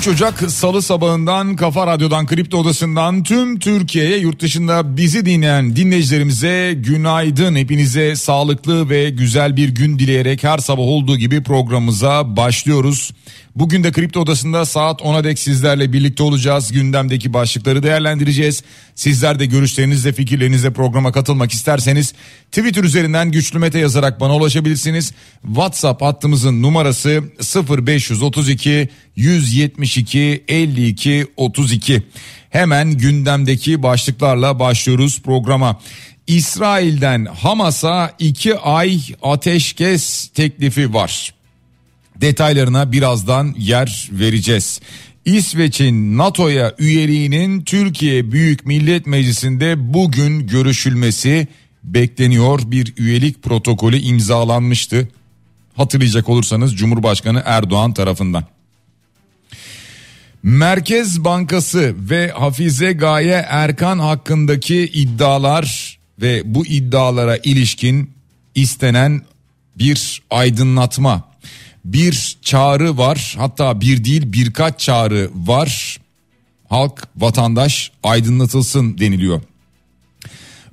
23 Ocak Salı sabahından Kafa Radyo'dan Kripto Odası'ndan tüm Türkiye'ye yurt dışında bizi dinleyen dinleyicilerimize günaydın. Hepinize sağlıklı ve güzel bir gün dileyerek her sabah olduğu gibi programımıza başlıyoruz. Bugün de Kripto Odası'nda saat 10'a dek sizlerle birlikte olacağız. Gündemdeki başlıkları değerlendireceğiz. Sizler de görüşlerinizle fikirlerinizle programa katılmak isterseniz Twitter üzerinden güçlü mete yazarak bana ulaşabilirsiniz. WhatsApp hattımızın numarası 0532 172 52 32. Hemen gündemdeki başlıklarla başlıyoruz programa. İsrail'den Hamas'a 2 ay ateşkes teklifi var. Detaylarına birazdan yer vereceğiz. İsveç'in NATO'ya üyeliğinin Türkiye Büyük Millet Meclisi'nde bugün görüşülmesi bekleniyor. Bir üyelik protokolü imzalanmıştı. Hatırlayacak olursanız Cumhurbaşkanı Erdoğan tarafından. Merkez Bankası ve Hafize Gaye Erkan hakkındaki iddialar ve bu iddialara ilişkin istenen bir aydınlatma bir çağrı var hatta bir değil birkaç çağrı var halk vatandaş aydınlatılsın deniliyor.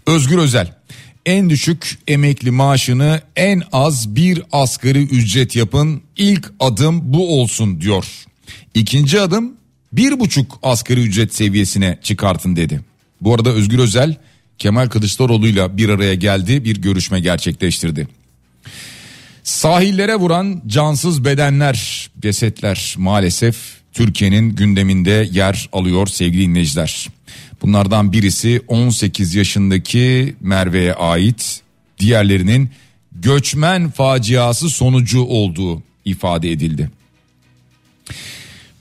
Özgür Özel en düşük emekli maaşını en az bir asgari ücret yapın ilk adım bu olsun diyor. İkinci adım bir buçuk asgari ücret seviyesine çıkartın dedi. Bu arada Özgür Özel Kemal Kılıçdaroğlu'yla bir araya geldi bir görüşme gerçekleştirdi. Sahillere vuran cansız bedenler, cesetler maalesef Türkiye'nin gündeminde yer alıyor sevgili dinleyiciler. Bunlardan birisi 18 yaşındaki Merve'ye ait, diğerlerinin göçmen faciası sonucu olduğu ifade edildi.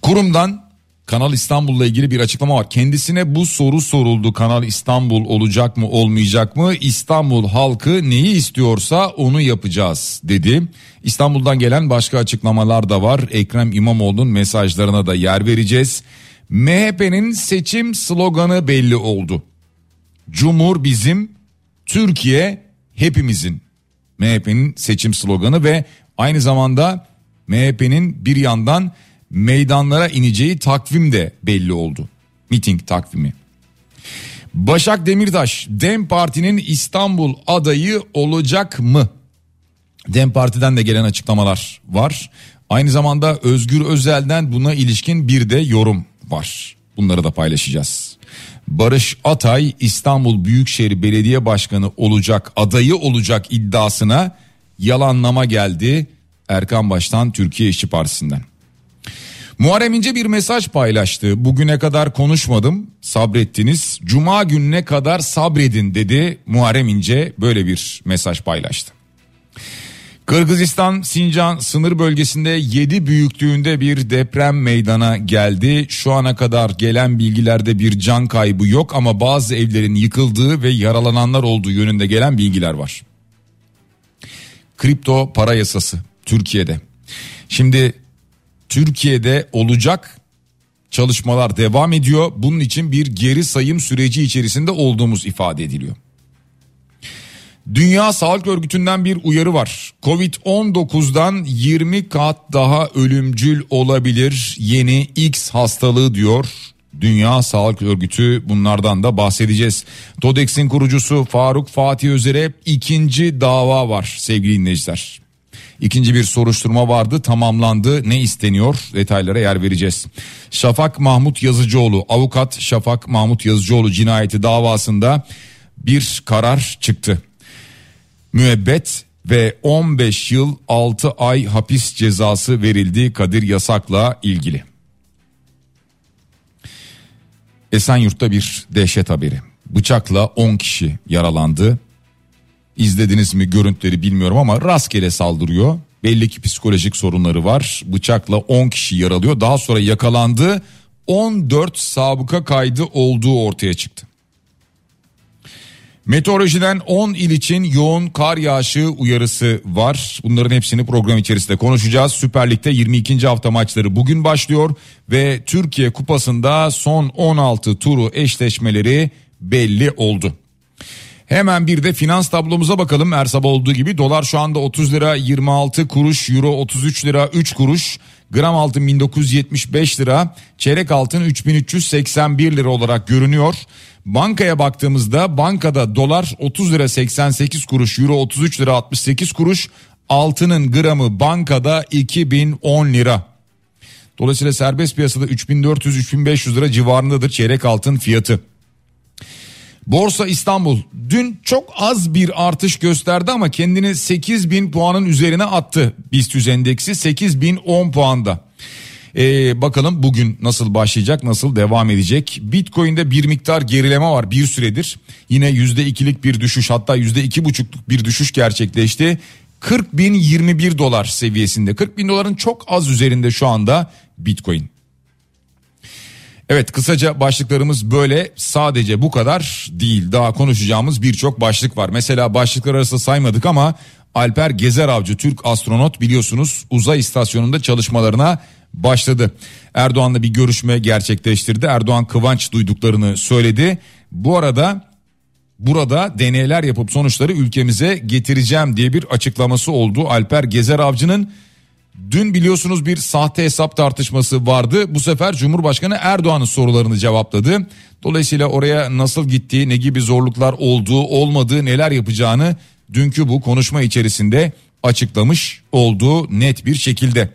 Kurumdan Kanal İstanbul'la ilgili bir açıklama var. Kendisine bu soru soruldu. Kanal İstanbul olacak mı olmayacak mı? İstanbul halkı neyi istiyorsa onu yapacağız dedi. İstanbul'dan gelen başka açıklamalar da var. Ekrem İmamoğlu'nun mesajlarına da yer vereceğiz. MHP'nin seçim sloganı belli oldu. Cumhur bizim, Türkiye hepimizin. MHP'nin seçim sloganı ve aynı zamanda MHP'nin bir yandan meydanlara ineceği takvim de belli oldu. Miting takvimi. Başak Demirtaş Dem Parti'nin İstanbul adayı olacak mı? Dem Parti'den de gelen açıklamalar var. Aynı zamanda Özgür Özel'den buna ilişkin bir de yorum var. Bunları da paylaşacağız. Barış Atay İstanbul Büyükşehir Belediye Başkanı olacak adayı olacak iddiasına yalanlama geldi Erkan Baş'tan Türkiye İşçi Partisi'nden. Muharrem İnce bir mesaj paylaştı. Bugüne kadar konuşmadım sabrettiniz. Cuma gününe kadar sabredin dedi Muharrem İnce böyle bir mesaj paylaştı. Kırgızistan Sincan sınır bölgesinde 7 büyüklüğünde bir deprem meydana geldi. Şu ana kadar gelen bilgilerde bir can kaybı yok ama bazı evlerin yıkıldığı ve yaralananlar olduğu yönünde gelen bilgiler var. Kripto para yasası Türkiye'de. Şimdi Türkiye'de olacak çalışmalar devam ediyor. Bunun için bir geri sayım süreci içerisinde olduğumuz ifade ediliyor. Dünya Sağlık Örgütü'nden bir uyarı var. Covid-19'dan 20 kat daha ölümcül olabilir yeni X hastalığı diyor. Dünya Sağlık Örgütü bunlardan da bahsedeceğiz. TODEX'in kurucusu Faruk Fatih Özer'e ikinci dava var sevgili dinleyiciler. İkinci bir soruşturma vardı tamamlandı ne isteniyor detaylara yer vereceğiz. Şafak Mahmut Yazıcıoğlu avukat Şafak Mahmut Yazıcıoğlu cinayeti davasında bir karar çıktı. Müebbet ve 15 yıl 6 ay hapis cezası verildi Kadir Yasak'la ilgili. Esenyurt'ta bir dehşet haberi. Bıçakla 10 kişi yaralandı. İzlediniz mi görüntüleri bilmiyorum ama rastgele saldırıyor. Belli ki psikolojik sorunları var. Bıçakla 10 kişi yaralıyor. Daha sonra yakalandı. 14 sabıka kaydı olduğu ortaya çıktı. Meteorolojiden 10 il için yoğun kar yağışı uyarısı var. Bunların hepsini program içerisinde konuşacağız. Süper Lig'de 22. hafta maçları bugün başlıyor ve Türkiye Kupası'nda son 16 turu eşleşmeleri belli oldu. Hemen bir de finans tablomuza bakalım. Her sabah olduğu gibi dolar şu anda 30 lira 26 kuruş, euro 33 lira 3 kuruş, gram altın 1975 lira, çeyrek altın 3381 lira olarak görünüyor. Bankaya baktığımızda bankada dolar 30 lira 88 kuruş, euro 33 lira 68 kuruş, altının gramı bankada 2010 lira. Dolayısıyla serbest piyasada 3400-3500 lira civarındadır çeyrek altın fiyatı. Borsa İstanbul dün çok az bir artış gösterdi ama kendini 8000 puanın üzerine attı. BIST endeksi 8010 puanda. Ee, bakalım bugün nasıl başlayacak nasıl devam edecek. Bitcoin'de bir miktar gerileme var bir süredir. Yine %2'lik bir düşüş hatta %2,5'luk bir düşüş gerçekleşti. 40 bin 21 dolar seviyesinde 40 bin doların çok az üzerinde şu anda Bitcoin. Evet kısaca başlıklarımız böyle sadece bu kadar değil daha konuşacağımız birçok başlık var. Mesela başlıklar arasında saymadık ama Alper Gezer Avcı Türk astronot biliyorsunuz uzay istasyonunda çalışmalarına başladı. Erdoğan'la bir görüşme gerçekleştirdi. Erdoğan kıvanç duyduklarını söyledi. Bu arada burada deneyler yapıp sonuçları ülkemize getireceğim diye bir açıklaması oldu. Alper Gezer Avcı'nın Dün biliyorsunuz bir sahte hesap tartışması vardı. Bu sefer Cumhurbaşkanı Erdoğan'ın sorularını cevapladı. Dolayısıyla oraya nasıl gittiği, ne gibi zorluklar olduğu, olmadığı, neler yapacağını dünkü bu konuşma içerisinde açıklamış olduğu net bir şekilde.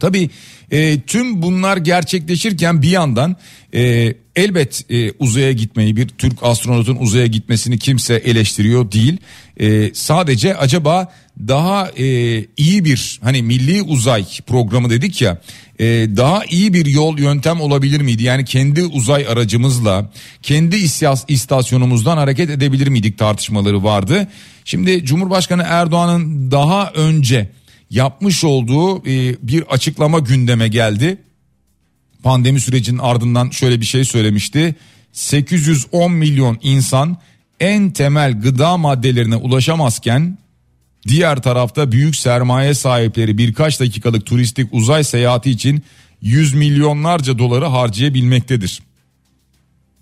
Tabii e, tüm bunlar gerçekleşirken bir yandan e, elbet e, uzaya gitmeyi bir Türk astronotun uzaya gitmesini kimse eleştiriyor değil. E, sadece acaba daha e, iyi bir hani milli uzay programı dedik ya e, daha iyi bir yol yöntem olabilir miydi? Yani kendi uzay aracımızla kendi istasyonumuzdan hareket edebilir miydik tartışmaları vardı. Şimdi Cumhurbaşkanı Erdoğan'ın daha önce yapmış olduğu e, bir açıklama gündeme geldi. Pandemi sürecinin ardından şöyle bir şey söylemişti. 810 milyon insan en temel gıda maddelerine ulaşamazken diğer tarafta büyük sermaye sahipleri birkaç dakikalık turistik uzay seyahati için yüz milyonlarca doları harcayabilmektedir.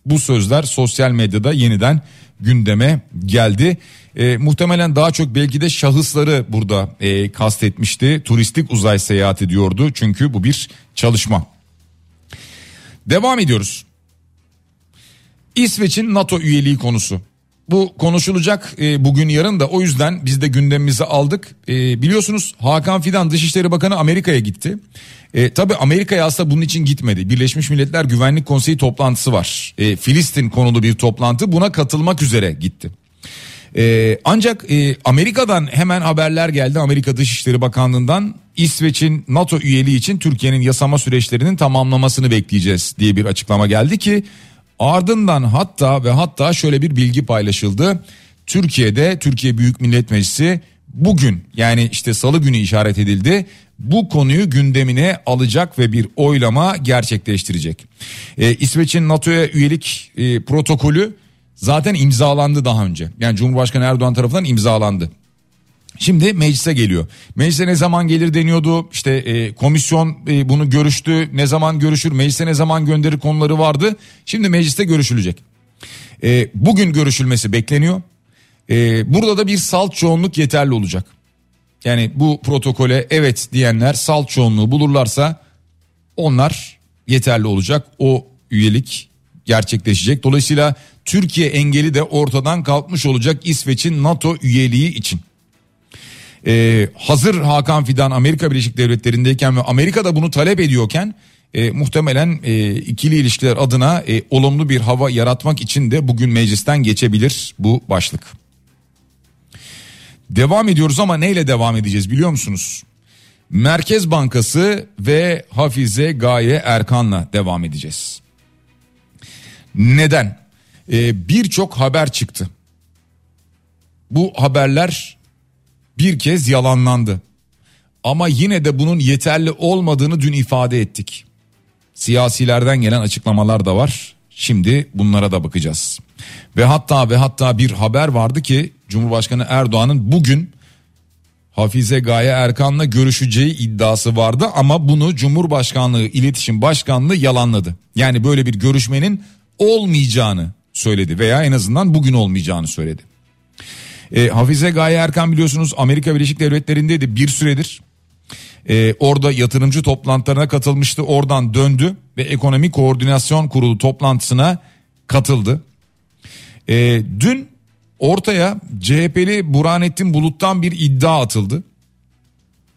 Bu sözler sosyal medyada yeniden gündeme geldi. E, muhtemelen daha çok belki de şahısları burada e, kastetmişti. Turistik uzay seyahati diyordu çünkü bu bir çalışma. Devam ediyoruz. İsveç'in NATO üyeliği konusu. Bu konuşulacak e, bugün yarın da o yüzden biz de gündemimizi aldık. E, biliyorsunuz Hakan Fidan Dışişleri Bakanı Amerika'ya gitti. E, tabii Amerika'ya aslında bunun için gitmedi. Birleşmiş Milletler Güvenlik Konseyi toplantısı var. E, Filistin konulu bir toplantı buna katılmak üzere gitti. E, ancak e, Amerika'dan hemen haberler geldi Amerika Dışişleri Bakanlığı'ndan İsveç'in NATO üyeliği için Türkiye'nin yasama süreçlerinin tamamlamasını bekleyeceğiz diye bir açıklama geldi ki ardından hatta ve hatta şöyle bir bilgi paylaşıldı. Türkiye'de Türkiye Büyük Millet Meclisi bugün yani işte salı günü işaret edildi. Bu konuyu gündemine alacak ve bir oylama gerçekleştirecek. Ee, İsveç'in NATO'ya üyelik e, protokolü zaten imzalandı daha önce. Yani Cumhurbaşkanı Erdoğan tarafından imzalandı. Şimdi meclise geliyor. Meclise ne zaman gelir deniyordu. İşte e, komisyon e, bunu görüştü. Ne zaman görüşür? Meclise ne zaman gönderir konuları vardı. Şimdi mecliste görüşülecek. E, bugün görüşülmesi bekleniyor. E, burada da bir salt çoğunluk yeterli olacak. Yani bu protokole evet diyenler salt çoğunluğu bulurlarsa onlar yeterli olacak. O üyelik gerçekleşecek. Dolayısıyla Türkiye engeli de ortadan kalkmış olacak İsveç'in NATO üyeliği için. Ee, hazır Hakan Fidan Amerika Birleşik Devletleri'ndeyken ve Amerika da bunu talep ediyorken e, muhtemelen e, ikili ilişkiler adına e, olumlu bir hava yaratmak için de bugün meclisten geçebilir bu başlık. Devam ediyoruz ama neyle devam edeceğiz biliyor musunuz? Merkez Bankası ve Hafize Gaye Erkan'la devam edeceğiz. Neden? Ee, Birçok haber çıktı. Bu haberler bir kez yalanlandı. Ama yine de bunun yeterli olmadığını dün ifade ettik. Siyasilerden gelen açıklamalar da var. Şimdi bunlara da bakacağız. Ve hatta ve hatta bir haber vardı ki Cumhurbaşkanı Erdoğan'ın bugün Hafize Gaye Erkan'la görüşeceği iddiası vardı ama bunu Cumhurbaşkanlığı İletişim Başkanlığı yalanladı. Yani böyle bir görüşmenin olmayacağını söyledi veya en azından bugün olmayacağını söyledi. E, Hafize Gaye Erkan biliyorsunuz Amerika Birleşik Devletleri'ndeydi bir süredir. E, orada yatırımcı toplantılarına katılmıştı oradan döndü ve ekonomi koordinasyon kurulu toplantısına katıldı. E, dün ortaya CHP'li Burhanettin Bulut'tan bir iddia atıldı.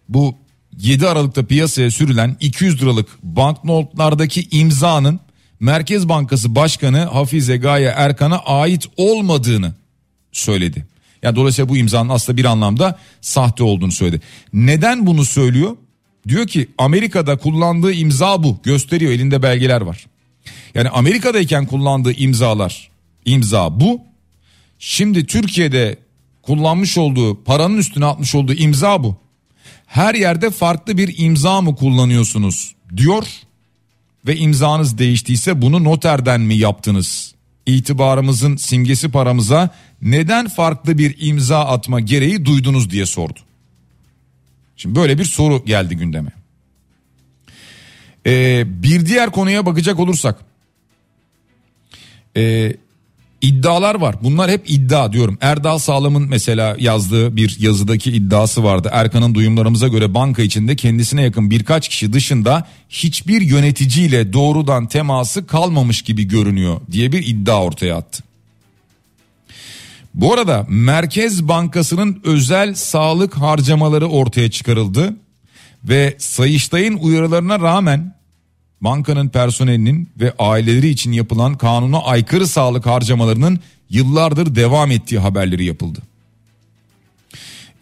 Bu 7 Aralık'ta piyasaya sürülen 200 liralık banknotlardaki imzanın Merkez Bankası Başkanı Hafize Gaye Erkan'a ait olmadığını söyledi. Yani dolayısıyla bu imzanın aslında bir anlamda sahte olduğunu söyledi. Neden bunu söylüyor? Diyor ki Amerika'da kullandığı imza bu. Gösteriyor elinde belgeler var. Yani Amerika'dayken kullandığı imzalar imza bu. Şimdi Türkiye'de kullanmış olduğu paranın üstüne atmış olduğu imza bu. Her yerde farklı bir imza mı kullanıyorsunuz diyor ve imzanız değiştiyse bunu noterden mi yaptınız? İtibarımızın simgesi paramıza neden farklı bir imza atma gereği duydunuz diye sordu. Şimdi böyle bir soru geldi gündeme. Ee, bir diğer konuya bakacak olursak. Ee, iddialar var. Bunlar hep iddia diyorum. Erdal Sağlam'ın mesela yazdığı bir yazıdaki iddiası vardı. Erkan'ın duyumlarımıza göre banka içinde kendisine yakın birkaç kişi dışında hiçbir yöneticiyle doğrudan teması kalmamış gibi görünüyor diye bir iddia ortaya attı. Bu arada Merkez Bankası'nın özel sağlık harcamaları ortaya çıkarıldı ve Sayıştay'ın uyarılarına rağmen bankanın personelinin ve aileleri için yapılan kanuna aykırı sağlık harcamalarının yıllardır devam ettiği haberleri yapıldı.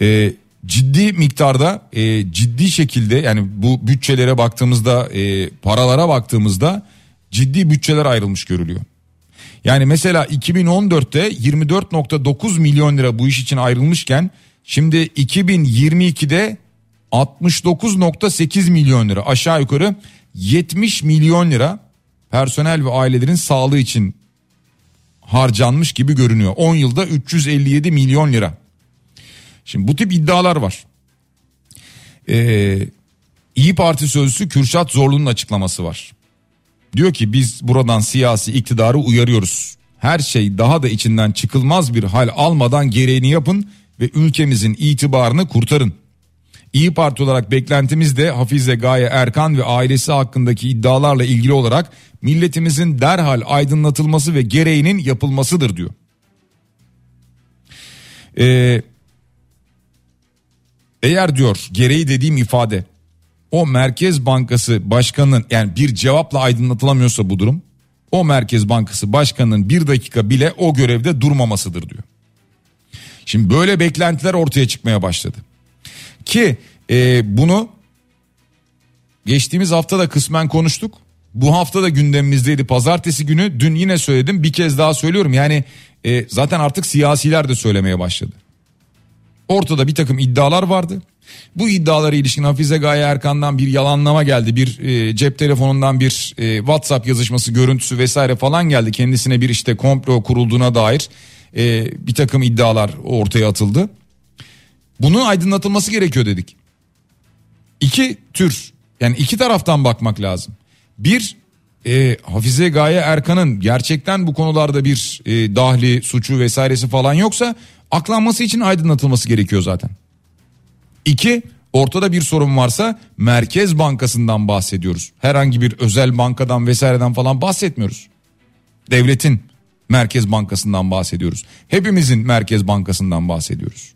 Ee, ciddi miktarda e, ciddi şekilde yani bu bütçelere baktığımızda e, paralara baktığımızda ciddi bütçeler ayrılmış görülüyor. Yani mesela 2014'te 24.9 milyon lira bu iş için ayrılmışken şimdi 2022'de 69.8 milyon lira aşağı yukarı 70 milyon lira personel ve ailelerin sağlığı için harcanmış gibi görünüyor. 10 yılda 357 milyon lira. Şimdi bu tip iddialar var. Ee, İyi Parti sözcüsü Kürşat Zorlu'nun açıklaması var. Diyor ki biz buradan siyasi iktidarı uyarıyoruz. Her şey daha da içinden çıkılmaz bir hal almadan gereğini yapın ve ülkemizin itibarını kurtarın. İyi Parti olarak beklentimiz de Hafize Gaye Erkan ve ailesi hakkındaki iddialarla ilgili olarak milletimizin derhal aydınlatılması ve gereğinin yapılmasıdır diyor. Ee, eğer diyor gereği dediğim ifade o Merkez Bankası Başkanı'nın yani bir cevapla aydınlatılamıyorsa bu durum o Merkez Bankası Başkanı'nın bir dakika bile o görevde durmamasıdır diyor. Şimdi böyle beklentiler ortaya çıkmaya başladı. Ki e, bunu geçtiğimiz hafta da kısmen konuştuk. Bu hafta da gündemimizdeydi pazartesi günü dün yine söyledim bir kez daha söylüyorum yani e, zaten artık siyasiler de söylemeye başladı. Ortada bir takım iddialar vardı. Bu iddialara ilişkin Hafize Gaye Erkan'dan bir yalanlama geldi. Bir e, cep telefonundan bir e, WhatsApp yazışması görüntüsü vesaire falan geldi. Kendisine bir işte komplo kurulduğuna dair e, bir takım iddialar ortaya atıldı. Bunun aydınlatılması gerekiyor dedik. İki tür yani iki taraftan bakmak lazım. Bir e, Hafize Gaye Erkan'ın gerçekten bu konularda bir e, dahli suçu vesairesi falan yoksa aklanması için aydınlatılması gerekiyor zaten. İki ortada bir sorun varsa Merkez Bankası'ndan bahsediyoruz. Herhangi bir özel bankadan vesaireden falan bahsetmiyoruz. Devletin Merkez Bankası'ndan bahsediyoruz. Hepimizin Merkez Bankası'ndan bahsediyoruz.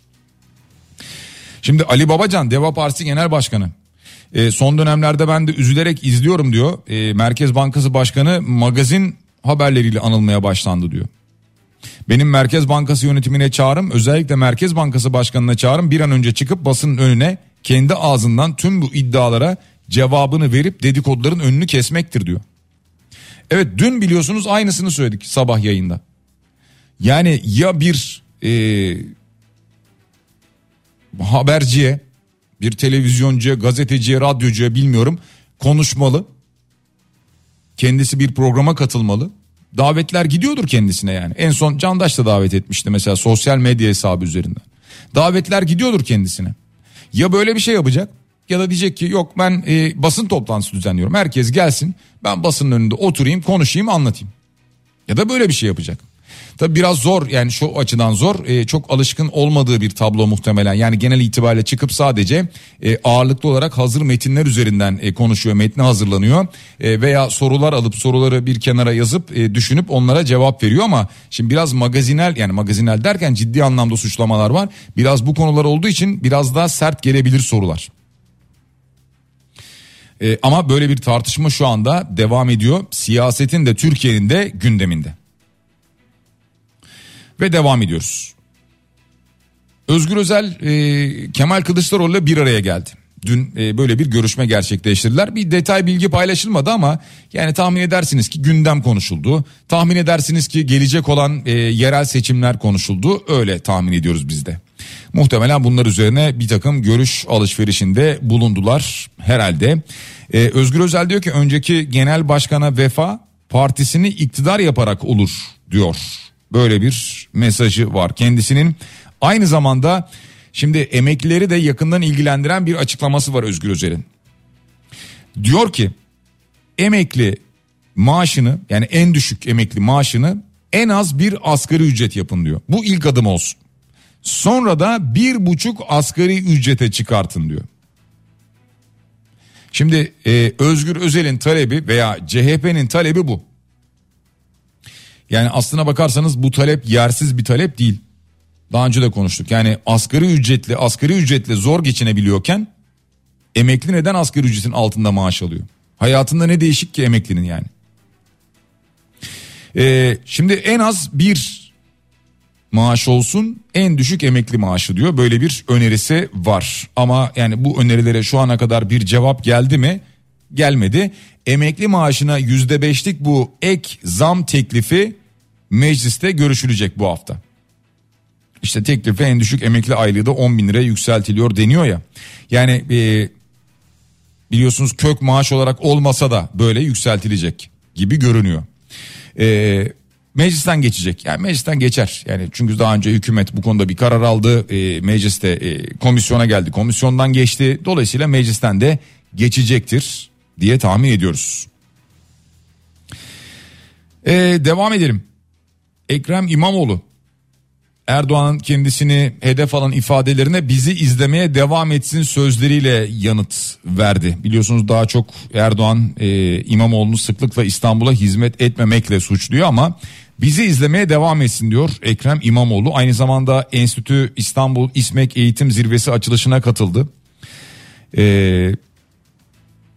Şimdi Ali Babacan Deva Partisi Genel Başkanı e, son dönemlerde ben de üzülerek izliyorum diyor. E, Merkez Bankası Başkanı magazin haberleriyle anılmaya başlandı diyor. Benim Merkez Bankası yönetimine çağrım özellikle Merkez Bankası Başkanı'na çağrım bir an önce çıkıp basının önüne kendi ağzından tüm bu iddialara cevabını verip dedikoduların önünü kesmektir diyor. Evet dün biliyorsunuz aynısını söyledik sabah yayında. Yani ya bir e, haberciye, bir televizyoncuya, gazeteciye, radyocuya bilmiyorum konuşmalı. Kendisi bir programa katılmalı. Davetler gidiyordur kendisine yani. En son Candaş da davet etmişti mesela sosyal medya hesabı üzerinden. Davetler gidiyordur kendisine. Ya böyle bir şey yapacak ya da diyecek ki yok ben e, basın toplantısı düzenliyorum. Herkes gelsin ben basının önünde oturayım konuşayım anlatayım. Ya da böyle bir şey yapacak. Tabi biraz zor yani şu açıdan zor e, çok alışkın olmadığı bir tablo muhtemelen yani genel itibariyle çıkıp sadece e, ağırlıklı olarak hazır metinler üzerinden e, konuşuyor metni hazırlanıyor e, veya sorular alıp soruları bir kenara yazıp e, düşünüp onlara cevap veriyor ama şimdi biraz magazinel yani magazinel derken ciddi anlamda suçlamalar var biraz bu konular olduğu için biraz daha sert gelebilir sorular. E, ama böyle bir tartışma şu anda devam ediyor. Siyasetin de Türkiye'nin de gündeminde. Ve devam ediyoruz. Özgür Özel e, Kemal Kılıçdaroğlu'yla bir araya geldi. Dün e, böyle bir görüşme gerçekleştirdiler. Bir detay bilgi paylaşılmadı ama yani tahmin edersiniz ki gündem konuşuldu. Tahmin edersiniz ki gelecek olan e, yerel seçimler konuşuldu. Öyle tahmin ediyoruz biz de. Muhtemelen bunlar üzerine bir takım görüş alışverişinde bulundular herhalde. Ee, Özgür Özel diyor ki önceki genel başkana vefa partisini iktidar yaparak olur diyor. Böyle bir mesajı var kendisinin. Aynı zamanda şimdi emeklileri de yakından ilgilendiren bir açıklaması var Özgür Özel'in. Diyor ki emekli maaşını yani en düşük emekli maaşını en az bir asgari ücret yapın diyor. Bu ilk adım olsun. Sonra da bir buçuk asgari ücrete çıkartın diyor. Şimdi e, Özgür Özel'in talebi veya CHP'nin talebi bu. Yani aslına bakarsanız bu talep yersiz bir talep değil. Daha önce de konuştuk. Yani asgari ücretli, asgari ücretle zor geçinebiliyorken emekli neden asgari ücretin altında maaş alıyor? Hayatında ne değişik ki emeklinin yani? Ee, şimdi en az bir maaş olsun en düşük emekli maaşı diyor. Böyle bir önerisi var. Ama yani bu önerilere şu ana kadar bir cevap geldi mi? Gelmedi. Emekli maaşına yüzde beşlik bu ek zam teklifi mecliste görüşülecek bu hafta. İşte teklifi en düşük emekli aylığı da 10 bin liraya yükseltiliyor deniyor ya. Yani e, biliyorsunuz kök maaş olarak olmasa da böyle yükseltilecek gibi görünüyor. E, meclisten geçecek. Yani meclisten geçer. Yani çünkü daha önce hükümet bu konuda bir karar aldı. E, mecliste e, komisyona geldi. Komisyondan geçti. Dolayısıyla meclisten de geçecektir diye tahmin ediyoruz. E, devam edelim. Ekrem İmamoğlu Erdoğan'ın kendisini hedef alan ifadelerine bizi izlemeye devam etsin sözleriyle yanıt verdi. Biliyorsunuz daha çok Erdoğan e, İmamoğlu'nu sıklıkla İstanbul'a hizmet etmemekle suçluyor ama bizi izlemeye devam etsin diyor Ekrem İmamoğlu. Aynı zamanda Enstitü İstanbul İSMEK Eğitim Zirvesi açılışına katıldı. Ee,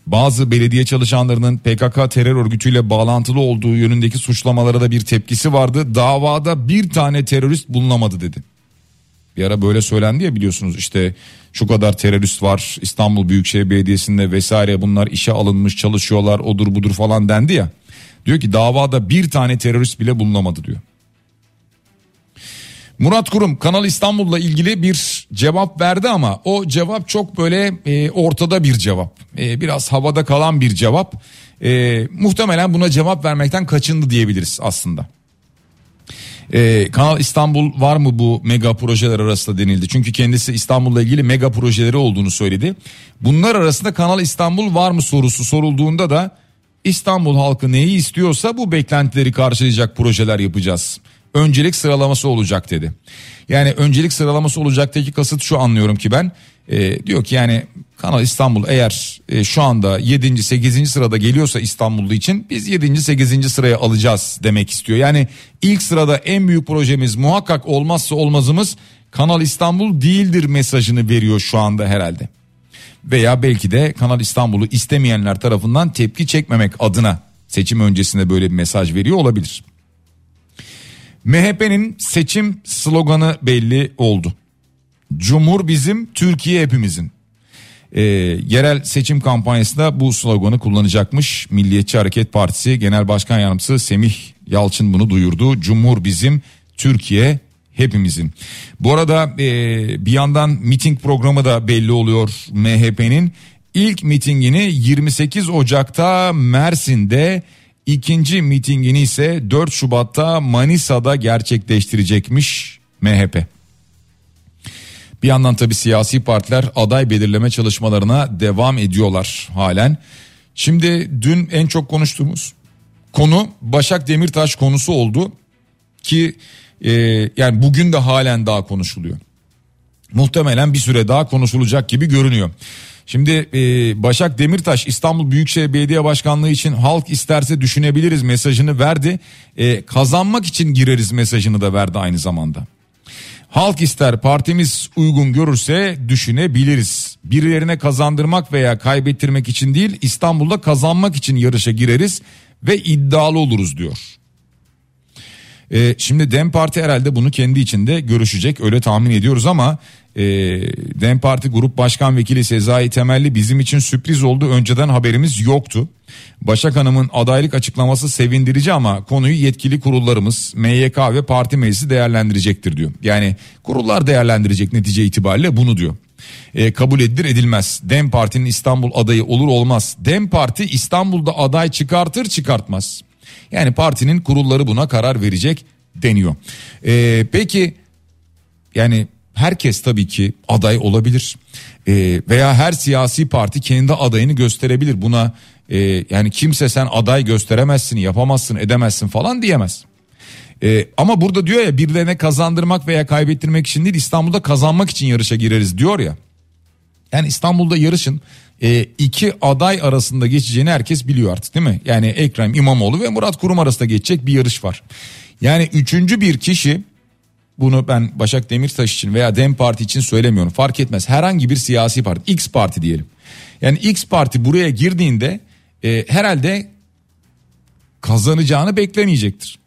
bazı belediye çalışanlarının PKK terör örgütüyle bağlantılı olduğu yönündeki suçlamalara da bir tepkisi vardı. Davada bir tane terörist bulunamadı dedi. Bir ara böyle söylendi ya biliyorsunuz işte şu kadar terörist var İstanbul Büyükşehir Belediyesi'nde vesaire bunlar işe alınmış çalışıyorlar odur budur falan dendi ya. Diyor ki davada bir tane terörist bile bulunamadı diyor. Murat Kurum Kanal İstanbul'la ilgili bir cevap verdi ama o cevap çok böyle e, ortada bir cevap. E, biraz havada kalan bir cevap. E, muhtemelen buna cevap vermekten kaçındı diyebiliriz aslında. Ee, Kanal İstanbul var mı bu mega projeler arasında denildi. Çünkü kendisi İstanbul'la ilgili mega projeleri olduğunu söyledi. Bunlar arasında Kanal İstanbul var mı sorusu sorulduğunda da İstanbul halkı neyi istiyorsa bu beklentileri karşılayacak projeler yapacağız. Öncelik sıralaması olacak dedi. Yani öncelik sıralaması olacaktaki kasıt şu anlıyorum ki ben e, diyor ki yani Kanal İstanbul eğer e, şu anda 7. 8. sırada geliyorsa İstanbullu için biz 7. 8. sıraya alacağız demek istiyor. Yani ilk sırada en büyük projemiz muhakkak olmazsa olmazımız Kanal İstanbul değildir mesajını veriyor şu anda herhalde. Veya belki de Kanal İstanbul'u istemeyenler tarafından tepki çekmemek adına seçim öncesinde böyle bir mesaj veriyor olabilir. MHP'nin seçim sloganı belli oldu. Cumhur bizim, Türkiye hepimizin. Ee, yerel seçim kampanyasında bu sloganı kullanacakmış. Milliyetçi Hareket Partisi Genel Başkan Yardımcısı Semih Yalçın bunu duyurdu. Cumhur bizim, Türkiye hepimizin. Bu arada e, bir yandan miting programı da belli oluyor MHP'nin. İlk mitingini 28 Ocak'ta Mersin'de, ikinci mitingini ise 4 Şubat'ta Manisa'da gerçekleştirecekmiş MHP. Bir yandan tabi siyasi partiler aday belirleme çalışmalarına devam ediyorlar halen. Şimdi dün en çok konuştuğumuz konu Başak Demirtaş konusu oldu ki e, yani bugün de halen daha konuşuluyor. Muhtemelen bir süre daha konuşulacak gibi görünüyor. Şimdi e, Başak Demirtaş İstanbul Büyükşehir Belediye Başkanlığı için halk isterse düşünebiliriz mesajını verdi. E, kazanmak için gireriz mesajını da verdi aynı zamanda. Halk ister partimiz uygun görürse düşünebiliriz. Birilerine kazandırmak veya kaybettirmek için değil İstanbul'da kazanmak için yarışa gireriz ve iddialı oluruz diyor. Ee, şimdi Dem Parti herhalde bunu kendi içinde görüşecek öyle tahmin ediyoruz ama e, Dem Parti Grup Başkan Vekili Sezai Temelli bizim için sürpriz oldu önceden haberimiz yoktu. Başak Hanım'ın adaylık açıklaması sevindirici ama konuyu yetkili kurullarımız MYK ve parti meclisi değerlendirecektir diyor. Yani kurullar değerlendirecek netice itibariyle bunu diyor. E, kabul edilir edilmez. Dem Parti'nin İstanbul adayı olur olmaz. Dem Parti İstanbul'da aday çıkartır çıkartmaz. Yani partinin kurulları buna karar verecek deniyor. E, peki yani herkes tabii ki aday olabilir. E, veya her siyasi parti kendi adayını gösterebilir. Buna e, yani kimse sen aday gösteremezsin, yapamazsın, edemezsin falan diyemez. E, ama burada diyor ya birilerine kazandırmak veya kaybettirmek için değil İstanbul'da kazanmak için yarışa gireriz diyor ya. Yani İstanbul'da yarışın e, iki aday arasında geçeceğini herkes biliyor artık değil mi? Yani Ekrem İmamoğlu ve Murat Kurum arasında geçecek bir yarış var. Yani üçüncü bir kişi bunu ben Başak Demirtaş için veya Dem Parti için söylemiyorum fark etmez. Herhangi bir siyasi parti X parti diyelim. Yani X parti buraya girdiğinde e, herhalde kazanacağını beklemeyecektir.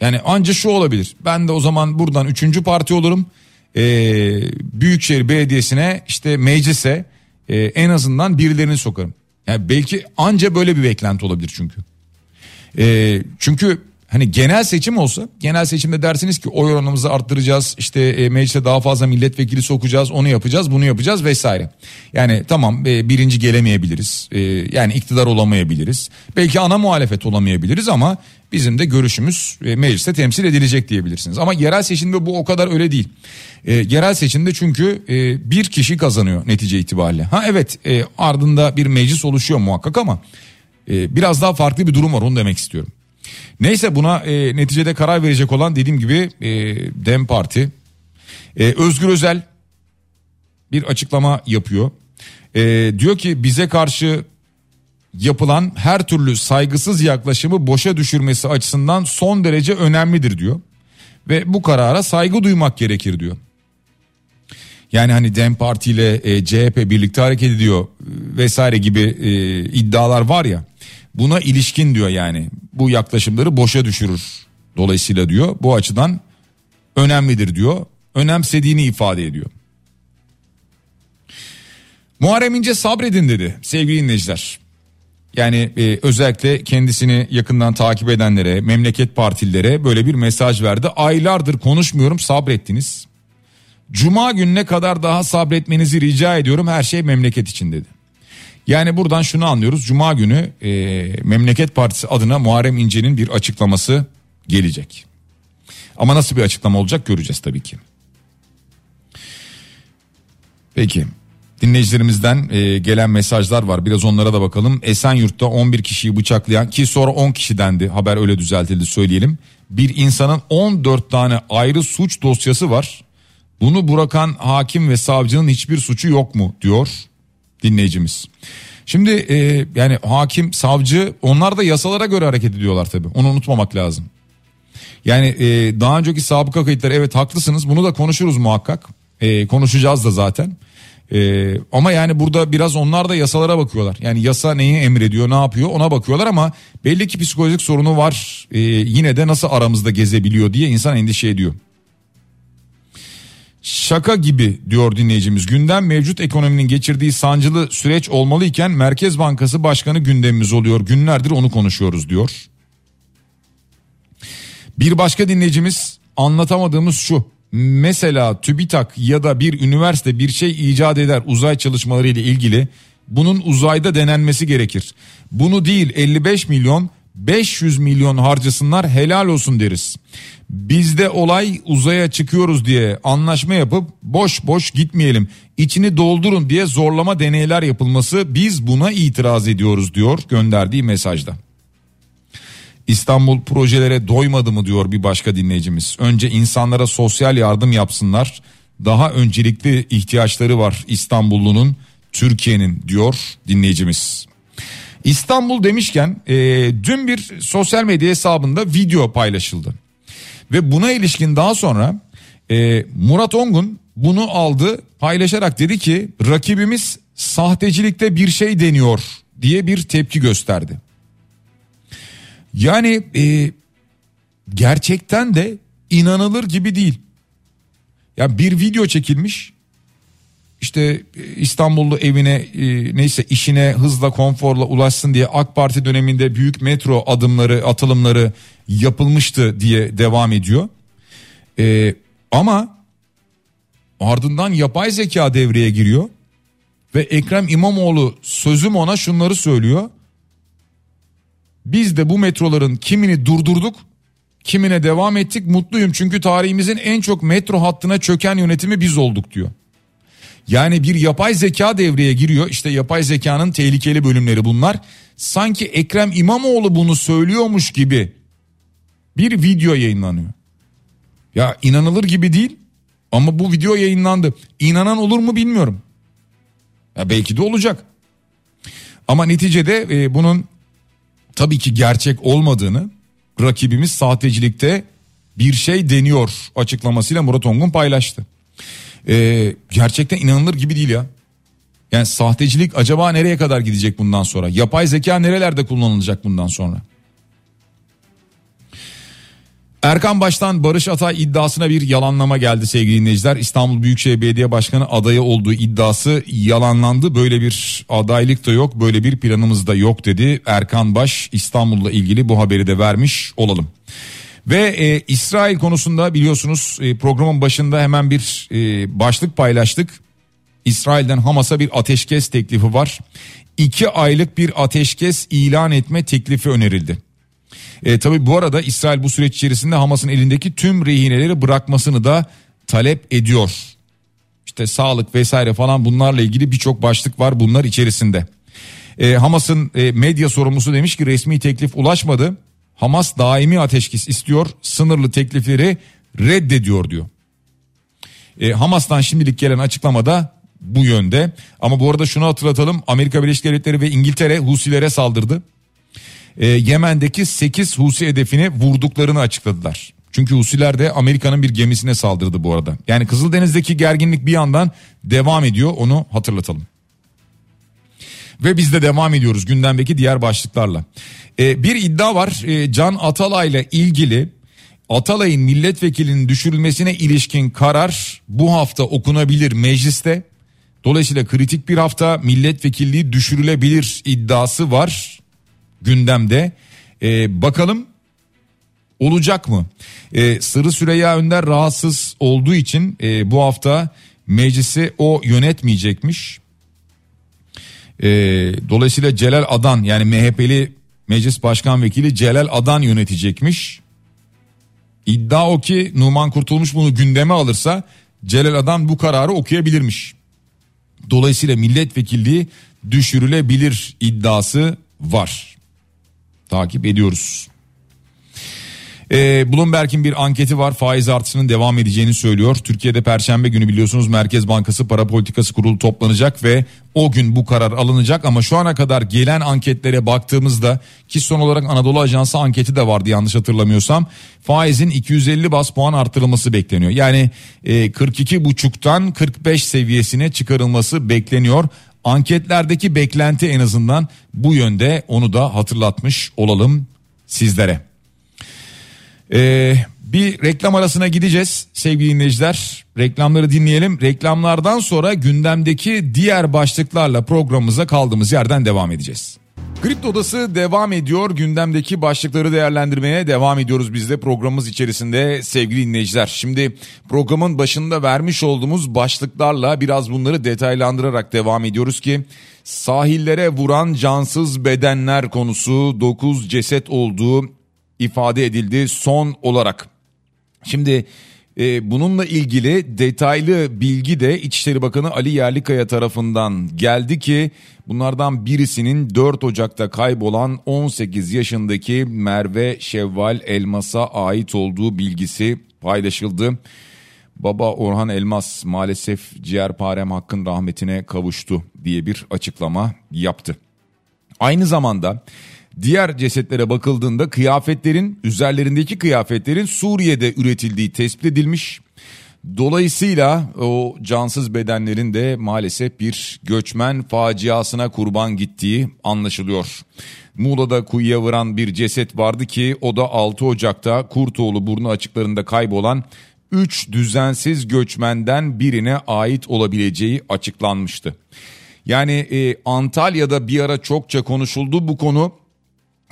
Yani anca şu olabilir. Ben de o zaman buradan üçüncü parti olurum. E, Büyükşehir Belediyesi'ne işte meclise e, en azından birilerini sokarım. Yani belki anca böyle bir beklenti olabilir çünkü. E, çünkü hani genel seçim olsa genel seçimde dersiniz ki oy oranımızı arttıracağız işte e, meclise daha fazla milletvekili sokacağız onu yapacağız bunu yapacağız vesaire. Yani tamam e, birinci gelemeyebiliriz e, yani iktidar olamayabiliriz belki ana muhalefet olamayabiliriz ama bizim de görüşümüz e, mecliste temsil edilecek diyebilirsiniz. Ama yerel seçimde bu o kadar öyle değil. E, yerel seçimde çünkü e, bir kişi kazanıyor netice itibariyle. Ha evet e, ardında bir meclis oluşuyor muhakkak ama e, biraz daha farklı bir durum var onu demek istiyorum. Neyse buna e, neticede karar verecek olan dediğim gibi e, Dem Parti. E, Özgür Özel bir açıklama yapıyor. E, diyor ki bize karşı yapılan her türlü saygısız yaklaşımı boşa düşürmesi açısından son derece önemlidir diyor. Ve bu karara saygı duymak gerekir diyor. Yani hani Dem Parti ile e, CHP birlikte hareket ediyor vesaire gibi e, iddialar var ya. Buna ilişkin diyor yani bu yaklaşımları boşa düşürür. Dolayısıyla diyor bu açıdan önemlidir diyor. Önemsediğini ifade ediyor. Muharrem İnce sabredin dedi sevgili dinleyiciler. Yani e, özellikle kendisini yakından takip edenlere, memleket partilere böyle bir mesaj verdi. Aylardır konuşmuyorum sabrettiniz. Cuma gününe kadar daha sabretmenizi rica ediyorum her şey memleket için dedi. Yani buradan şunu anlıyoruz. Cuma günü e, Memleket Partisi adına Muharrem İnce'nin bir açıklaması gelecek. Ama nasıl bir açıklama olacak göreceğiz tabii ki. Peki dinleyicilerimizden e, gelen mesajlar var. Biraz onlara da bakalım. Esenyurt'ta 11 kişiyi bıçaklayan ki sonra 10 kişi dendi. Haber öyle düzeltildi söyleyelim. Bir insanın 14 tane ayrı suç dosyası var. Bunu bırakan hakim ve savcının hiçbir suçu yok mu diyor dinleyicimiz. Şimdi e, yani hakim, savcı onlar da yasalara göre hareket ediyorlar tabii. Onu unutmamak lazım. Yani e, daha önceki sabıka kayıtları evet haklısınız bunu da konuşuruz muhakkak. E, konuşacağız da zaten. Ee, ama yani burada biraz onlar da yasalara bakıyorlar. Yani yasa neyi emrediyor ne yapıyor ona bakıyorlar ama belli ki psikolojik sorunu var. Ee, yine de nasıl aramızda gezebiliyor diye insan endişe ediyor. Şaka gibi diyor dinleyicimiz. Gündem mevcut ekonominin geçirdiği sancılı süreç olmalıyken Merkez Bankası Başkanı gündemimiz oluyor. Günlerdir onu konuşuyoruz diyor. Bir başka dinleyicimiz anlatamadığımız şu. Mesela TÜBİTAK ya da bir üniversite bir şey icat eder uzay çalışmaları ile ilgili bunun uzayda denenmesi gerekir. Bunu değil 55 milyon 500 milyon harcasınlar helal olsun deriz. Bizde olay uzaya çıkıyoruz diye anlaşma yapıp boş boş gitmeyelim. İçini doldurun diye zorlama deneyler yapılması biz buna itiraz ediyoruz diyor gönderdiği mesajda. İstanbul projelere doymadı mı diyor bir başka dinleyicimiz. Önce insanlara sosyal yardım yapsınlar. Daha öncelikli ihtiyaçları var İstanbullunun, Türkiye'nin diyor dinleyicimiz. İstanbul demişken e, dün bir sosyal medya hesabında video paylaşıldı. Ve buna ilişkin daha sonra e, Murat Ongun bunu aldı paylaşarak dedi ki rakibimiz sahtecilikte bir şey deniyor diye bir tepki gösterdi. Yani e, gerçekten de inanılır gibi değil. Ya bir video çekilmiş. İşte e, İstanbullu evine e, neyse işine hızla konforla ulaşsın diye AK Parti döneminde büyük metro adımları atılımları yapılmıştı diye devam ediyor. E, ama ardından yapay zeka devreye giriyor ve Ekrem İmamoğlu sözüm ona şunları söylüyor. Biz de bu metroların kimini durdurduk, kimine devam ettik. Mutluyum çünkü tarihimizin en çok metro hattına çöken yönetimi biz olduk diyor. Yani bir yapay zeka devreye giriyor. İşte yapay zekanın tehlikeli bölümleri bunlar. Sanki Ekrem İmamoğlu bunu söylüyormuş gibi bir video yayınlanıyor. Ya inanılır gibi değil ama bu video yayınlandı. İnanan olur mu bilmiyorum. Ya belki de olacak. Ama neticede e, bunun tabii ki gerçek olmadığını rakibimiz sahtecilikte bir şey deniyor açıklamasıyla Murat Ongun paylaştı. Ee, gerçekten inanılır gibi değil ya. Yani sahtecilik acaba nereye kadar gidecek bundan sonra? Yapay zeka nerelerde kullanılacak bundan sonra? Erkan Baş'tan Barış Atay iddiasına bir yalanlama geldi sevgili dinleyiciler. İstanbul Büyükşehir Belediye Başkanı adayı olduğu iddiası yalanlandı. Böyle bir adaylık da yok, böyle bir planımız da yok dedi. Erkan Baş İstanbul'la ilgili bu haberi de vermiş olalım. Ve e, İsrail konusunda biliyorsunuz e, programın başında hemen bir e, başlık paylaştık. İsrail'den Hamas'a bir ateşkes teklifi var. İki aylık bir ateşkes ilan etme teklifi önerildi. E, tabii bu arada İsrail bu süreç içerisinde Hamas'ın elindeki tüm rehineleri bırakmasını da talep ediyor. İşte sağlık vesaire falan bunlarla ilgili birçok başlık var bunlar içerisinde. E, Hamas'ın e, medya sorumlusu demiş ki resmi teklif ulaşmadı. Hamas daimi ateşkes istiyor sınırlı teklifleri reddediyor diyor. E, Hamas'tan şimdilik gelen açıklamada bu yönde. Ama bu arada şunu hatırlatalım Amerika Birleşik Devletleri ve İngiltere Husilere saldırdı e, Yemen'deki 8 Husi hedefini vurduklarını açıkladılar. Çünkü Husiler de Amerika'nın bir gemisine saldırdı bu arada. Yani Kızıldeniz'deki gerginlik bir yandan devam ediyor onu hatırlatalım. Ve biz de devam ediyoruz gündemdeki diğer başlıklarla. Ee, bir iddia var ee, Can Atalay'la ilgili Atalay'ın milletvekilinin düşürülmesine ilişkin karar bu hafta okunabilir mecliste. Dolayısıyla kritik bir hafta milletvekilliği düşürülebilir iddiası var gündemde. Ee, bakalım olacak mı? Ee, Sırrı Süreyya Önder rahatsız olduğu için e, bu hafta meclisi o yönetmeyecekmiş. Ee, dolayısıyla Celal Adan yani MHP'li meclis başkan vekili Celal Adan yönetecekmiş. İddia o ki Numan Kurtulmuş bunu gündeme alırsa Celal Adan bu kararı okuyabilirmiş. Dolayısıyla milletvekilliği düşürülebilir iddiası var takip ediyoruz. Ee, Bloomberg'in bir anketi var faiz artışının devam edeceğini söylüyor. Türkiye'de perşembe günü biliyorsunuz Merkez Bankası Para Politikası Kurulu toplanacak ve o gün bu karar alınacak ama şu ana kadar gelen anketlere baktığımızda ki son olarak Anadolu Ajansı anketi de vardı yanlış hatırlamıyorsam faizin 250 bas puan artırılması bekleniyor. Yani e, 42,5'tan 45 seviyesine çıkarılması bekleniyor. Anketlerdeki beklenti en azından bu yönde onu da hatırlatmış olalım sizlere. Ee, bir reklam arasına gideceğiz sevgili dinleyiciler. Reklamları dinleyelim. Reklamlardan sonra gündemdeki diğer başlıklarla programımıza kaldığımız yerden devam edeceğiz. Kripto Odası devam ediyor. Gündemdeki başlıkları değerlendirmeye devam ediyoruz biz de programımız içerisinde sevgili dinleyiciler. Şimdi programın başında vermiş olduğumuz başlıklarla biraz bunları detaylandırarak devam ediyoruz ki sahillere vuran cansız bedenler konusu 9 ceset olduğu ifade edildi son olarak. Şimdi e, bununla ilgili detaylı bilgi de İçişleri Bakanı Ali Yerlikaya tarafından geldi ki bunlardan birisinin 4 Ocak'ta kaybolan 18 yaşındaki Merve Şevval Elmas'a ait olduğu bilgisi paylaşıldı. Baba Orhan Elmas maalesef ciğerparem hakkın rahmetine kavuştu diye bir açıklama yaptı. Aynı zamanda Diğer cesetlere bakıldığında kıyafetlerin üzerlerindeki kıyafetlerin Suriye'de üretildiği tespit edilmiş. Dolayısıyla o cansız bedenlerin de maalesef bir göçmen faciasına kurban gittiği anlaşılıyor. Muğla'da kuyuya vuran bir ceset vardı ki o da 6 Ocak'ta Kurtoğlu burnu açıklarında kaybolan 3 düzensiz göçmenden birine ait olabileceği açıklanmıştı. Yani e, Antalya'da bir ara çokça konuşuldu bu konu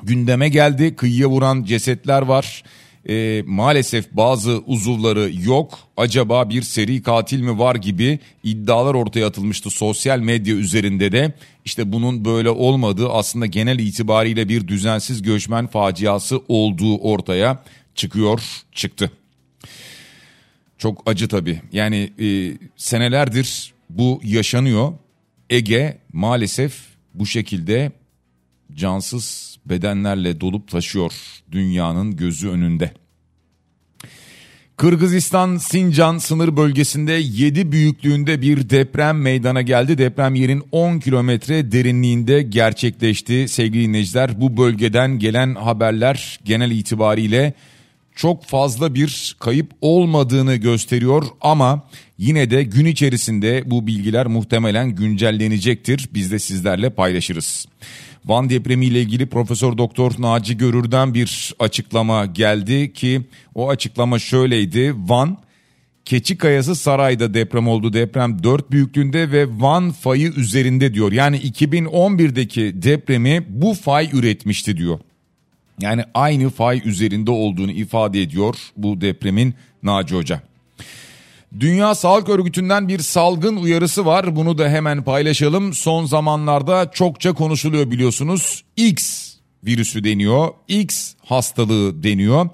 gündeme geldi. Kıyıya vuran cesetler var. E, maalesef bazı uzuvları yok. Acaba bir seri katil mi var gibi iddialar ortaya atılmıştı sosyal medya üzerinde de. İşte bunun böyle olmadığı aslında genel itibariyle bir düzensiz göçmen faciası olduğu ortaya çıkıyor, çıktı. Çok acı tabii. Yani e, senelerdir bu yaşanıyor. Ege maalesef bu şekilde cansız bedenlerle dolup taşıyor dünyanın gözü önünde. Kırgızistan Sincan sınır bölgesinde 7 büyüklüğünde bir deprem meydana geldi. Deprem yerin 10 kilometre derinliğinde gerçekleşti. Sevgili dinleyiciler bu bölgeden gelen haberler genel itibariyle çok fazla bir kayıp olmadığını gösteriyor ama yine de gün içerisinde bu bilgiler muhtemelen güncellenecektir. Biz de sizlerle paylaşırız. Van depremi ile ilgili Profesör Doktor Naci Görür'den bir açıklama geldi ki o açıklama şöyleydi. Van Keçi Kayası Saray'da deprem oldu. Deprem 4 büyüklüğünde ve Van fayı üzerinde diyor. Yani 2011'deki depremi bu fay üretmişti diyor. Yani aynı fay üzerinde olduğunu ifade ediyor bu depremin Naci Hoca. Dünya Sağlık Örgütü'nden bir salgın uyarısı var. Bunu da hemen paylaşalım. Son zamanlarda çokça konuşuluyor biliyorsunuz. X virüsü deniyor. X hastalığı deniyor.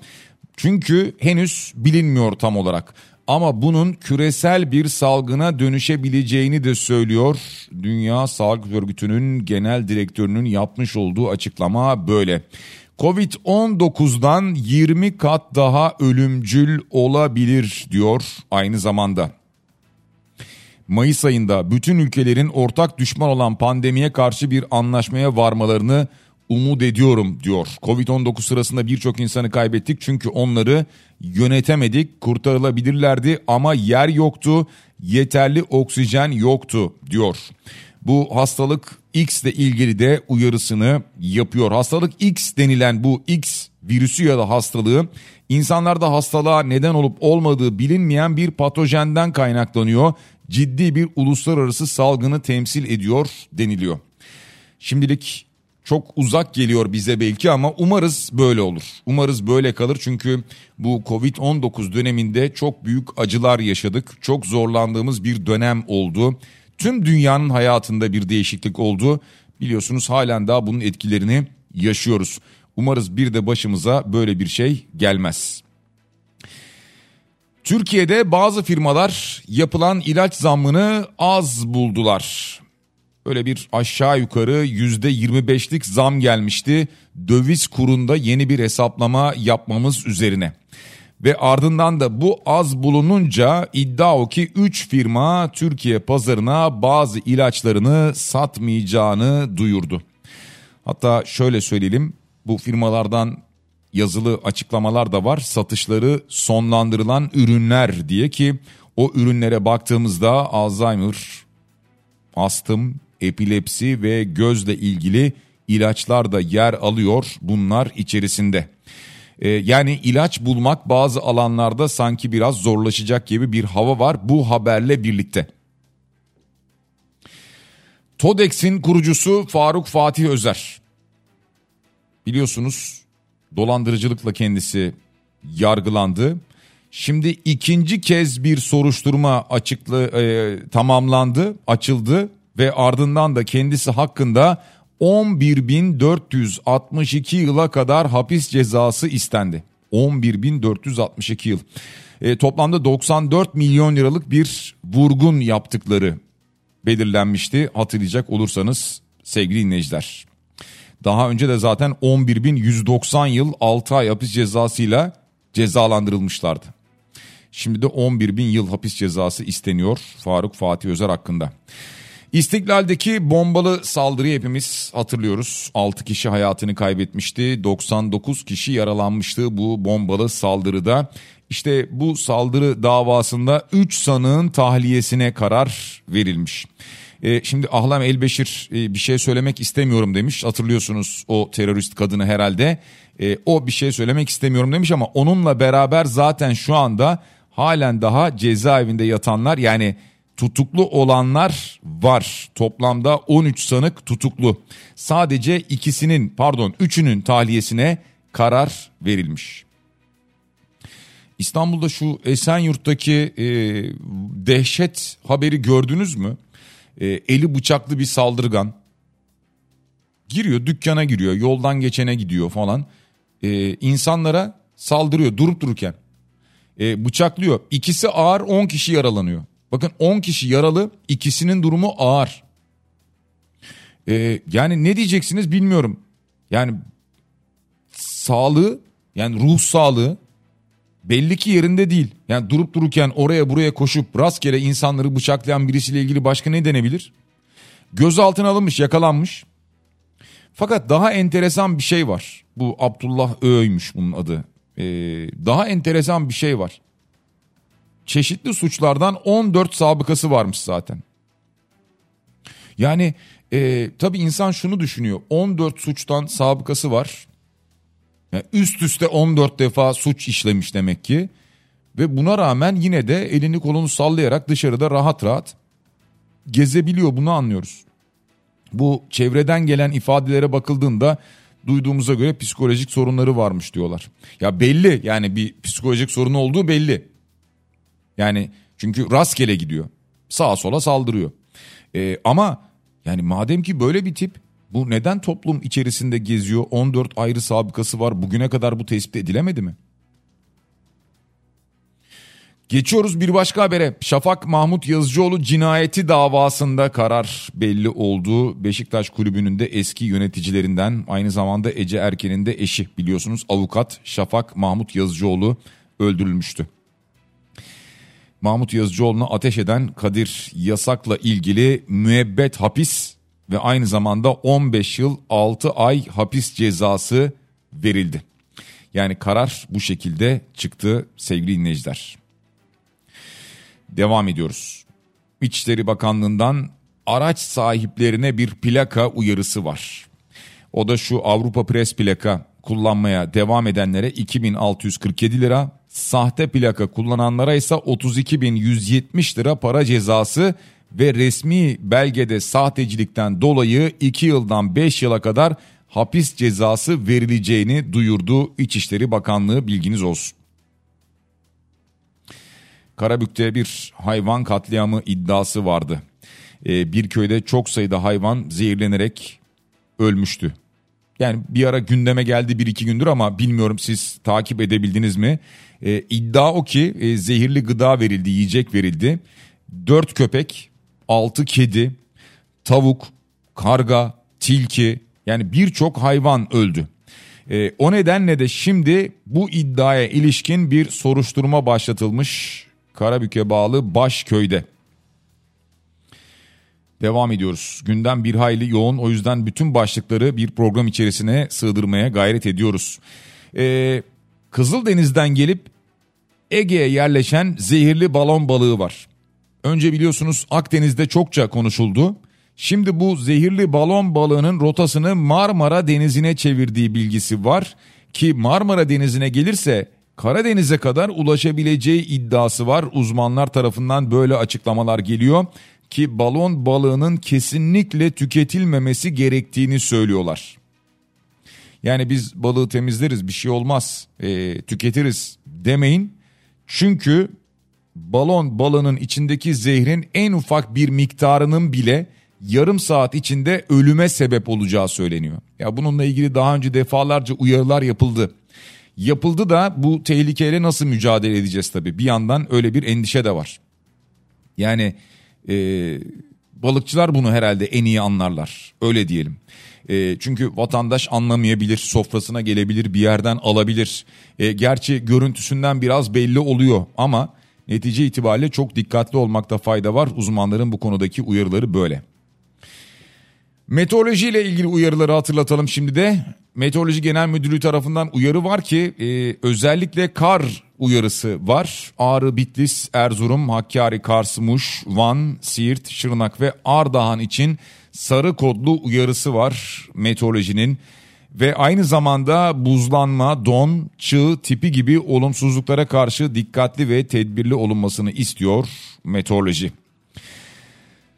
Çünkü henüz bilinmiyor tam olarak. Ama bunun küresel bir salgına dönüşebileceğini de söylüyor. Dünya Sağlık Örgütü'nün genel direktörünün yapmış olduğu açıklama böyle. Covid-19'dan 20 kat daha ölümcül olabilir diyor aynı zamanda. Mayıs ayında bütün ülkelerin ortak düşman olan pandemiye karşı bir anlaşmaya varmalarını umut ediyorum diyor. Covid-19 sırasında birçok insanı kaybettik çünkü onları yönetemedik, kurtarılabilirlerdi ama yer yoktu, yeterli oksijen yoktu diyor. Bu hastalık X ile ilgili de uyarısını yapıyor. Hastalık X denilen bu X virüsü ya da hastalığı insanlarda hastalığa neden olup olmadığı bilinmeyen bir patojenden kaynaklanıyor. Ciddi bir uluslararası salgını temsil ediyor deniliyor. Şimdilik çok uzak geliyor bize belki ama umarız böyle olur. Umarız böyle kalır çünkü bu Covid-19 döneminde çok büyük acılar yaşadık. Çok zorlandığımız bir dönem oldu tüm dünyanın hayatında bir değişiklik oldu. Biliyorsunuz halen daha bunun etkilerini yaşıyoruz. Umarız bir de başımıza böyle bir şey gelmez. Türkiye'de bazı firmalar yapılan ilaç zammını az buldular. Öyle bir aşağı yukarı yüzde 25'lik zam gelmişti. Döviz kurunda yeni bir hesaplama yapmamız üzerine. Ve ardından da bu az bulununca iddia o ki 3 firma Türkiye pazarına bazı ilaçlarını satmayacağını duyurdu. Hatta şöyle söyleyelim bu firmalardan yazılı açıklamalar da var. Satışları sonlandırılan ürünler diye ki o ürünlere baktığımızda Alzheimer, astım, epilepsi ve gözle ilgili ilaçlar da yer alıyor bunlar içerisinde. Ee, yani ilaç bulmak bazı alanlarda sanki biraz zorlaşacak gibi bir hava var bu haberle birlikte. TODEX'in kurucusu Faruk Fatih Özer. Biliyorsunuz dolandırıcılıkla kendisi yargılandı. Şimdi ikinci kez bir soruşturma açıklı e, tamamlandı, açıldı ve ardından da kendisi hakkında 11.462 yıla kadar hapis cezası istendi. 11.462 yıl. E, toplamda 94 milyon liralık bir vurgun yaptıkları belirlenmişti hatırlayacak olursanız sevgili dinleyiciler. Daha önce de zaten 11.190 yıl 6 ay hapis cezasıyla cezalandırılmışlardı. Şimdi de 11 bin yıl hapis cezası isteniyor Faruk Fatih Özer hakkında. İstiklal'deki bombalı saldırıyı hepimiz hatırlıyoruz. 6 kişi hayatını kaybetmişti. 99 kişi yaralanmıştı bu bombalı saldırıda. İşte bu saldırı davasında 3 sanığın tahliyesine karar verilmiş. E, şimdi Ahlam Elbeşir e, bir şey söylemek istemiyorum demiş. Hatırlıyorsunuz o terörist kadını herhalde. E, o bir şey söylemek istemiyorum demiş ama onunla beraber zaten şu anda halen daha cezaevinde yatanlar yani tutuklu olanlar var. Toplamda 13 sanık tutuklu. Sadece ikisinin pardon üçünün tahliyesine karar verilmiş. İstanbul'da şu Esenyurt'taki e, dehşet haberi gördünüz mü? E, eli bıçaklı bir saldırgan giriyor dükkana giriyor yoldan geçene gidiyor falan. E, insanlara saldırıyor durup dururken e, bıçaklıyor. İkisi ağır 10 kişi yaralanıyor. Bakın 10 kişi yaralı ikisinin durumu ağır. E, yani ne diyeceksiniz bilmiyorum. Yani sağlığı yani ruh sağlığı belli ki yerinde değil. Yani durup dururken oraya buraya koşup rastgele insanları bıçaklayan birisiyle ilgili başka ne denebilir? Gözaltına alınmış yakalanmış. Fakat daha enteresan bir şey var. Bu Abdullah Öğü'ymüş bunun adı e, daha enteresan bir şey var. Çeşitli suçlardan 14 sabıkası varmış zaten. Yani e, tabii insan şunu düşünüyor. 14 suçtan sabıkası var. Yani üst üste 14 defa suç işlemiş demek ki. Ve buna rağmen yine de elini kolunu sallayarak dışarıda rahat rahat gezebiliyor bunu anlıyoruz. Bu çevreden gelen ifadelere bakıldığında duyduğumuza göre psikolojik sorunları varmış diyorlar. Ya belli yani bir psikolojik sorunu olduğu belli. Yani çünkü rastgele gidiyor. Sağa sola saldırıyor. Ee, ama yani madem ki böyle bir tip bu neden toplum içerisinde geziyor? 14 ayrı sabıkası var. Bugüne kadar bu tespit edilemedi mi? Geçiyoruz bir başka habere. Şafak Mahmut Yazıcıoğlu cinayeti davasında karar belli oldu. Beşiktaş Kulübü'nün de eski yöneticilerinden aynı zamanda Ece Erken'in de eşi biliyorsunuz avukat Şafak Mahmut Yazıcıoğlu öldürülmüştü. Mahmut Yazıcıoğlu'na ateş eden Kadir Yasak'la ilgili müebbet hapis ve aynı zamanda 15 yıl 6 ay hapis cezası verildi. Yani karar bu şekilde çıktı sevgili dinleyiciler. Devam ediyoruz. İçişleri Bakanlığı'ndan araç sahiplerine bir plaka uyarısı var. O da şu Avrupa Pres plaka kullanmaya devam edenlere 2647 lira, sahte plaka kullananlara ise 32170 lira para cezası ve resmi belgede sahtecilikten dolayı 2 yıldan 5 yıla kadar hapis cezası verileceğini duyurdu İçişleri Bakanlığı bilginiz olsun. Karabük'te bir hayvan katliamı iddiası vardı. Ee, bir köyde çok sayıda hayvan zehirlenerek ölmüştü. Yani bir ara gündeme geldi bir iki gündür ama bilmiyorum siz takip edebildiniz mi? Ee, iddia o ki e, zehirli gıda verildi, yiyecek verildi. Dört köpek, altı kedi, tavuk, karga, tilki yani birçok hayvan öldü. E, o nedenle de şimdi bu iddiaya ilişkin bir soruşturma başlatılmış Karabük'e bağlı Başköy'de. Devam ediyoruz. Gündem bir hayli yoğun o yüzden bütün başlıkları bir program içerisine sığdırmaya gayret ediyoruz. Ee, Kızıldeniz'den gelip Ege'ye yerleşen zehirli balon balığı var. Önce biliyorsunuz Akdeniz'de çokça konuşuldu. Şimdi bu zehirli balon balığının rotasını Marmara Denizi'ne çevirdiği bilgisi var ki Marmara Denizi'ne gelirse Karadeniz'e kadar ulaşabileceği iddiası var. Uzmanlar tarafından böyle açıklamalar geliyor ki balon balığının kesinlikle tüketilmemesi gerektiğini söylüyorlar. Yani biz balığı temizleriz bir şey olmaz e, tüketiriz demeyin. Çünkü balon balığının içindeki zehrin en ufak bir miktarının bile yarım saat içinde ölüme sebep olacağı söyleniyor. Ya bununla ilgili daha önce defalarca uyarılar yapıldı. Yapıldı da bu tehlikeyle nasıl mücadele edeceğiz tabii. Bir yandan öyle bir endişe de var. Yani e, balıkçılar bunu herhalde en iyi anlarlar. Öyle diyelim. E, çünkü vatandaş anlamayabilir, sofrasına gelebilir, bir yerden alabilir. E, gerçi görüntüsünden biraz belli oluyor ama netice itibariyle çok dikkatli olmakta fayda var. Uzmanların bu konudaki uyarıları böyle. Meteoroloji ile ilgili uyarıları hatırlatalım şimdi de. Meteoroloji Genel Müdürlüğü tarafından uyarı var ki e, özellikle kar uyarısı var. Ağrı, Bitlis, Erzurum, Hakkari, Kars, Muş, Van, Siirt, Şırnak ve Ardahan için sarı kodlu uyarısı var meteorolojinin. Ve aynı zamanda buzlanma, don, çığ tipi gibi olumsuzluklara karşı dikkatli ve tedbirli olunmasını istiyor meteoroloji.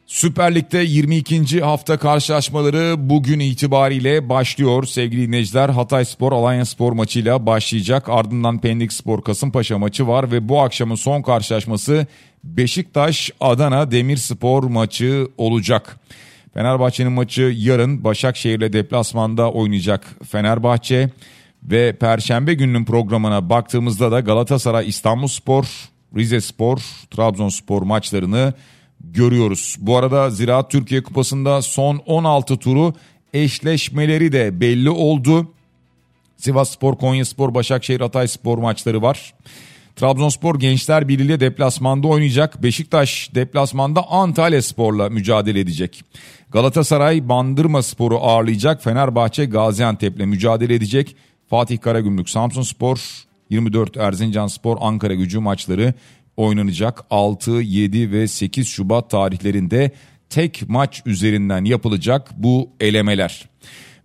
Süper Lig'de 22. hafta karşılaşmaları bugün itibariyle başlıyor. Sevgili dinleyiciler Hatay Spor Alanya Spor maçıyla başlayacak. Ardından Pendik Spor Kasımpaşa maçı var ve bu akşamın son karşılaşması Beşiktaş Adana Demirspor maçı olacak. Fenerbahçe'nin maçı yarın Başakşehir'le deplasmanda oynayacak Fenerbahçe ve Perşembe gününün programına baktığımızda da Galatasaray İstanbulspor, Rize Spor, Trabzonspor maçlarını görüyoruz. Bu arada Ziraat Türkiye Kupası'nda son 16 turu eşleşmeleri de belli oldu. Sivas Spor, Konya Spor, Başakşehir, Hatay Spor maçları var. Trabzonspor Gençler Birliği deplasmanda oynayacak. Beşiktaş deplasmanda Antalya Spor'la mücadele edecek. Galatasaray Bandırma Spor'u ağırlayacak. Fenerbahçe Gaziantep'le mücadele edecek. Fatih Karagümrük Samsun Spor, 24 Erzincan Spor Ankara Gücü maçları oynanacak 6, 7 ve 8 Şubat tarihlerinde tek maç üzerinden yapılacak bu elemeler.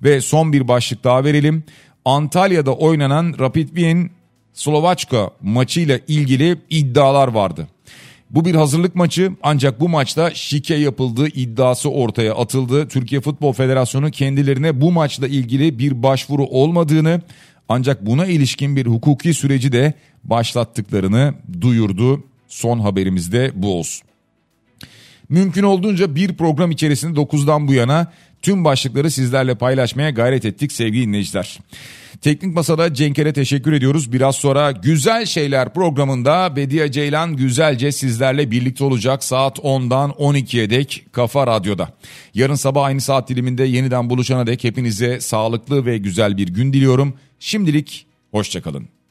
Ve son bir başlık daha verelim. Antalya'da oynanan Rapid Wien Slovaçka maçıyla ilgili iddialar vardı. Bu bir hazırlık maçı ancak bu maçta şike yapıldığı iddiası ortaya atıldı. Türkiye Futbol Federasyonu kendilerine bu maçla ilgili bir başvuru olmadığını ancak buna ilişkin bir hukuki süreci de başlattıklarını duyurdu. Son haberimiz de bu olsun. Mümkün olduğunca bir program içerisinde 9'dan bu yana tüm başlıkları sizlerle paylaşmaya gayret ettik sevgili dinleyiciler. Teknik Masa'da Cenk'e teşekkür ediyoruz. Biraz sonra Güzel Şeyler programında Bediye Ceylan güzelce sizlerle birlikte olacak saat 10'dan 12'ye dek Kafa Radyo'da. Yarın sabah aynı saat diliminde yeniden buluşana dek hepinize sağlıklı ve güzel bir gün diliyorum. Şimdilik hoşçakalın.